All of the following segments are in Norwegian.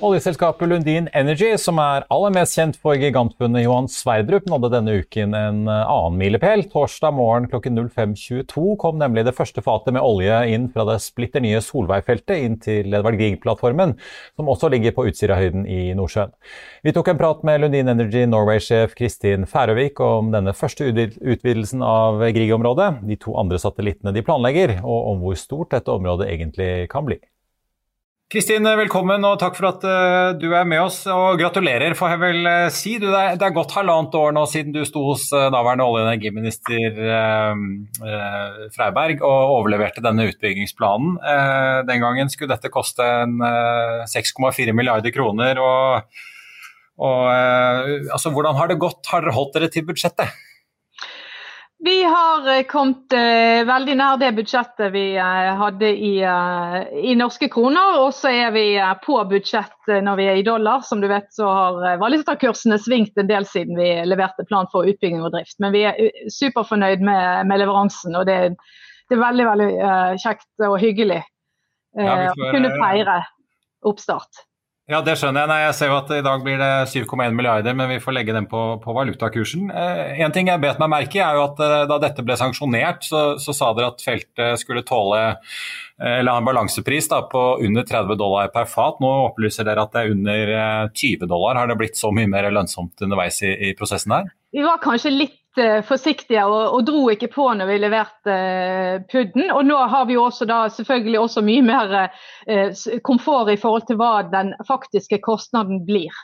Oljeselskapet Lundin Energy, som er aller mest kjent for gigantfunnet Johan Sverdrup, nådde denne uken en eh, annen milepæl. Torsdag morgen klokken 05.22 kom nemlig det første fatet med olje inn fra det splitter nye Solveig-feltet inn til Edvard Grieg-plattformen, som også ligger på Utsirahøyden i Nordsjøen. Vi tok en prat med Lundin Energy Norway-sjef Kristin Færøvik om denne første utvidelsen av Grieg-området, de to andre satellittene de planlegger, og om hvor stort dette området egentlig kan bli. Kristin, velkommen og takk for at uh, du er med oss. Og gratulerer, får jeg vel uh, si. Du, det, er, det, er, gått halvannet år nå siden du sto hos uh, daværende olje- og energiminister Freiberg og overleverte denne utbyggingsplanen. den gangen skulle dette koste 6,4 milliarder kroner. Og, og altså, hvordan har det gått? Har dere holdt dere til budsjettet? Vi har eh, kommet eh, veldig nær det budsjettet vi eh, hadde i, eh, i, norske kroner. Og så er vi eh, på budsjett eh, når vi er i dollar. Som du vet så har valutakursene svingt en del siden vi leverte plan for utbygging og drift. Men vi er superfornøyd med, med leveransen, og det, det, er veldig veldig kjekt og hyggelig ja, å kunne feire oppstart. Ja, det skjønner jeg. Nei, jeg ser jo at i dag blir det 7,1 milliarder, men vi får legge dem på, på valutakursen. Eh, en ting jeg bet meg merke i, er jo at eh, da dette ble sanksjonert, så, så, sa dere at feltet skulle tåle eh, eller ha en balansepris da, på under 30 dollar per fat. Nå opplyser dere at det er under 20 eh, dollar. Har det blitt så mye mer lønnsomt underveis i, i prosessen her? Vi var kanskje litt Eh, forsiktige og, og, dro ikke på når vi leverte uh, pudden. Og nå har vi også da selvfølgelig også mye mer uh, komfort i forhold til hva den faktiske kostnaden blir.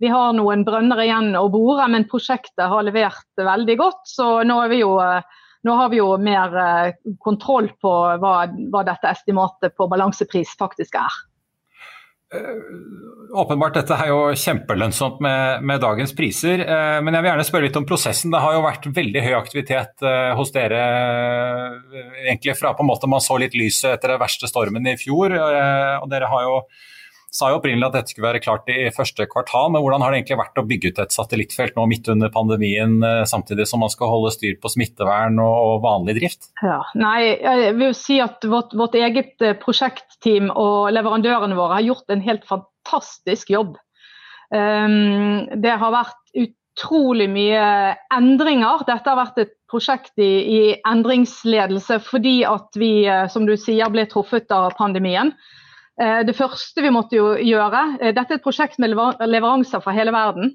Vi har noen brønner igjen å bore, men prosjektet har levert veldig godt. Så nå, jo, uh, nå har vi jo mer kontroll på hva, hva dette estimatet på balansepris faktisk er. Eh, åpenbart, dette er jo kjempelønnsomt med, med, dagens priser. Eh, men jeg vil gjerne spørre litt om prosessen. Det har jo vært veldig høy aktivitet eh, hos dere egentlig fra på en måte man så litt lyset etter den verste stormen i fjor. og dere har jo sa jo opprinnelig at dette skulle være klart i første kvartal, men hvordan har det egentlig vært å bygge ut et satellittfelt nå midt under pandemien, eh, samtidig som man skal holde styr på smittevern og vanlig drift? Ja, nei, jeg vil si at vårt, vårt eget eh, prosjektteam og leverandørene våre har gjort en helt fantastisk jobb. Um, det har vært utrolig mye endringer. Dette har vært et prosjekt i, i endringsledelse fordi at vi, eh, som du sier, ble truffet av pandemien. Eh, det første vi måtte gjøre eh, Dette er et prosjekt med leveranser fra hele verden.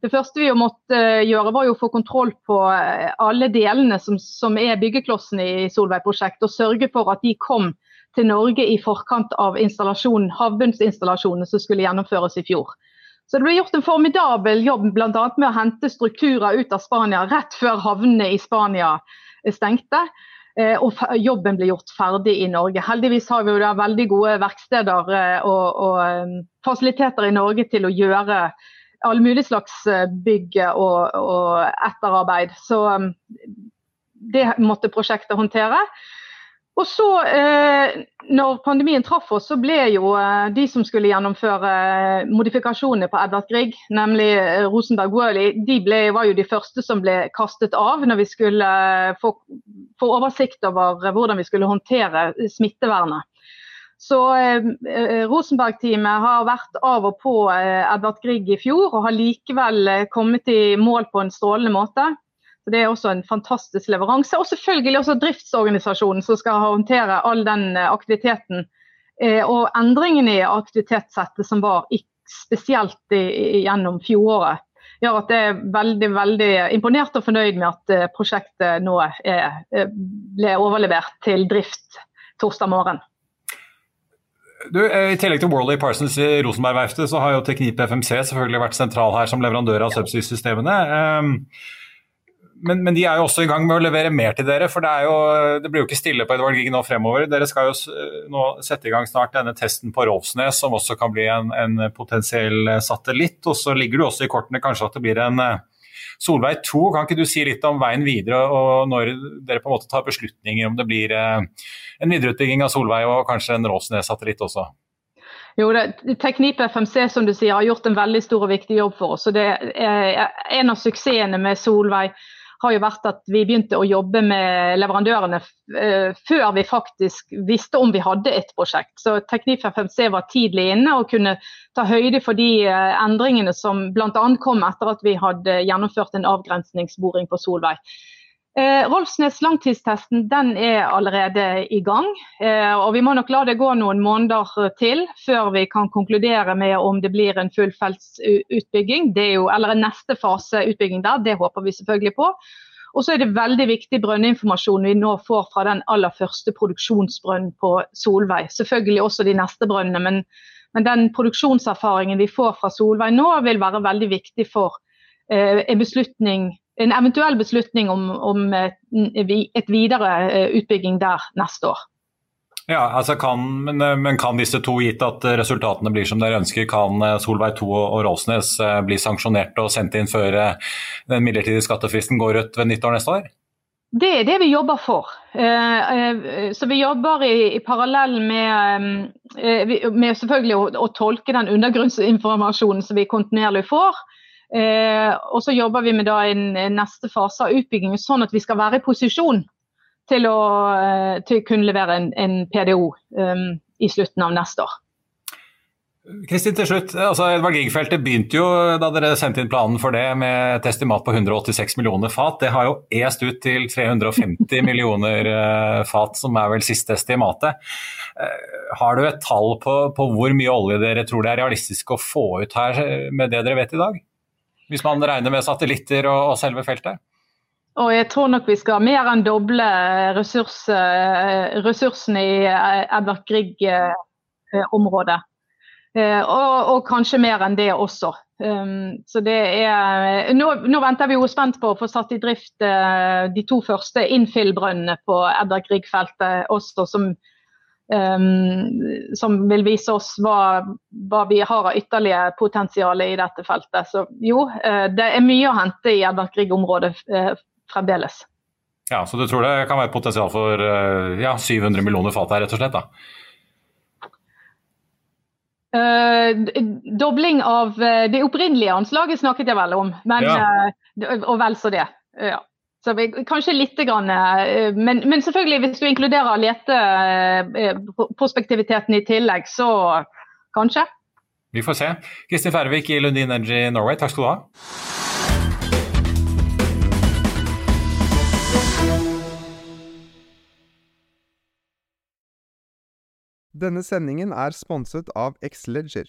Det første vi måtte eh, gjøre, var å få kontroll på alle delene som, som er byggeklossene i Solveig-prosjektet, og sørge for at de kom til Norge i forkant av havbunnsinstallasjonene som skulle gjennomføres i fjor. Så Det ble gjort en formidabel jobb bl.a. med å hente strukturer ut av Spania rett før havnene i Spania stengte. Eh, og jobben blir gjort ferdig i Norge. Heldigvis har vi jo da veldig gode verksteder eh, og, og um, fasiliteter i Norge til å gjøre all mulig slags eh, bygg og, og etterarbeid. Så det måtte prosjektet håndtere. Og så, eh, når pandemien traff oss, så ble jo eh, de som skulle gjennomføre eh, modifikasjonene på Edvard Grieg, nemlig Rosenberg Worley, de ble, var jo de første som ble kastet av når vi skulle få, få oversikt over hvordan vi skulle håndtere smittevernet. Så Rosenberg-teamet har vært av og på Edvard Grieg i fjor, og har likevel kommet i mål på en strålende måte. Så Det er også en fantastisk leveranse. Og selvfølgelig også driftsorganisasjonen som skal håndtere all den eh, aktiviteten. Eh, og endringene i aktivitetssettet som var spesielt gjennom fjoråret gjør at jeg er veldig veldig imponert og fornøyd med at eh, prosjektet nå er, ble overlevert til drift torsdag morgen. Du, I tillegg til Worley Parsons i Rosenberg-verftet, så har jo Teknip FMC selvfølgelig vært sentral her som leverandør av subsea-systemene. Men, men, de er jo også i gang med å levere mer til dere, for det, jo, det blir jo ikke stille på Edvard Grieg nå fremover. Dere skal jo nå sette i gang snart denne testen på Rolfsnes, som også kan bli en, en potensiell satellitt. Og så ligger det også i kortene kanskje at det blir en uh, Solveig 2, kan ikke du si litt om veien videre og når dere på en måte tar beslutninger om det blir eh, en videreutbygging av Solveig og kanskje en Råsnes-satellitt også? Jo, Teknip FMC som du sier, har gjort en veldig stor og viktig jobb for oss. og det er En av suksessene med Solveig har jo vært at vi begynte å jobbe med leverandørene uh, før vi faktisk visste om vi hadde et prosjekt. Så Teknif FMC var tidlig inne og kunne ta høyde for de uh, endringene som bl.a. kom etter at vi hadde gjennomført en avgrensningsboring på Solveig. Eh, Rolfsnes langtidstesten den er allerede i gang. Eh, og Vi må nok la det gå noen måneder til før vi kan konkludere med om det blir en fullfeltsutbygging. Jo, eller en neste fase utbygging der, det håper vi selvfølgelig på. Og så er det veldig viktig brønninformasjon vi nå får fra den aller første produksjonsbrønnen på Solveig. Selvfølgelig også de neste brønnene, men, men, den produksjonserfaringen vi får fra Solveig nå, vil være veldig viktig for eh, en beslutning en eventuell beslutning om, om et videre eh, utbygging der neste år. Ja, altså kan, men, eh, men, kan disse to, gitt at resultatene blir som dere ønsker, kan eh, Solveig 2 og Rolfsnes bli sanksjonert og sendt inn før den midlertidige skattefristen går ut ved nyttår neste år? Det er det vi jobber for. Så Vi jobber i, i parallell med, med selvfølgelig å, å, tolke den undergrunnsinformasjonen som vi kontinuerlig får. Eh, og så jobber vi med da en, en neste fase av utbyggingen, sånn at vi skal være i posisjon til å, eh, til å kunne levere en, en PDO um, i slutten av neste år. Kristin, til slutt. altså Edvard Grieg-feltet begynte jo da dere sendte inn planen for det med et estimat på 186 millioner fat. Det har jo est ut til 350 millioner uh, fat, som er vel siste estimatet. Uh, har du et tall på, på, hvor mye olje dere tror det er realistisk å få ut her med det dere vet i dag? Hvis man regner med satellitter og, og selve feltet? Og jeg tror nok vi skal mer enn doble ressurs, eh, ressursene i eh, Edvard Grieg-området. Eh, og, og, kanskje mer enn det også. Um, så det er, nå, nå, venter vi jo spent på å få satt i drift de to første infill-brønnene på Edvard Grieg-feltet også, som Um, som vil vise oss hva, hva, vi har av ytterligere potensial i dette feltet. Så jo, uh, det er mye å hente i Edvard Grieg-området uh, fremdeles. Ja, Så du tror det kan være potensial for uh, ja, 700 millioner fat her, rett og slett? da? dobling av det opprinnelige anslaget snakket jeg vel om, men, ja. og vel så det. Ja. Så vi, kanskje litt, grann, eh, men, men, selvfølgelig hvis du inkluderer leteprospektiviteten eh, i tillegg, så kanskje. Vi får se. Kristin Færvik i Lundin Energy Norway, takk skal du ha. Denne sendingen er sponset av Xleger.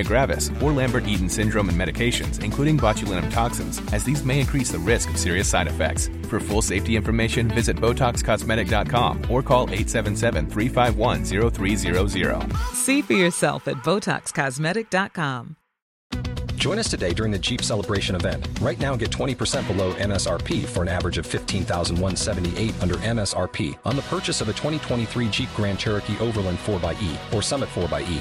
myasthenia gravis, or Lambert Eaton syndrome and medications, including botulinum toxins, as these may increase the risk of serious side effects. For full safety information, visit BotoxCosmetic.com or call 877 351 0300. See for yourself at BotoxCosmetic.com. Join us today during the Jeep Celebration event. Right now, get 20% below MSRP for an average of 15178 under MSRP on the purchase of a 2023 Jeep Grand Cherokee Overland 4xE or Summit 4xE.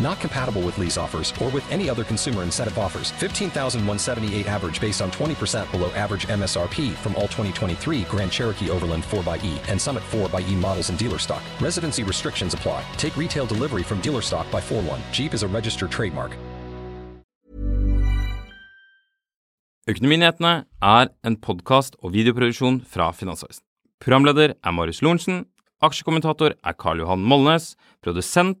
Not compatible with lease offers or with any other consumer incentive offers. 15,178 average based on 20% below average MSRP from all 2023 Grand Cherokee Overland 4xE and Summit 4xE models in dealer stock. Residency restrictions apply. Take retail delivery from dealer stock by 4 1. Jeep is a registered trademark. Økonominyhetene er en podkast og videoproduksjon fra Finansavisen. Programleder er Marius Lorentzen. Aksjekommentator er Karl Johan Molnes. Produsent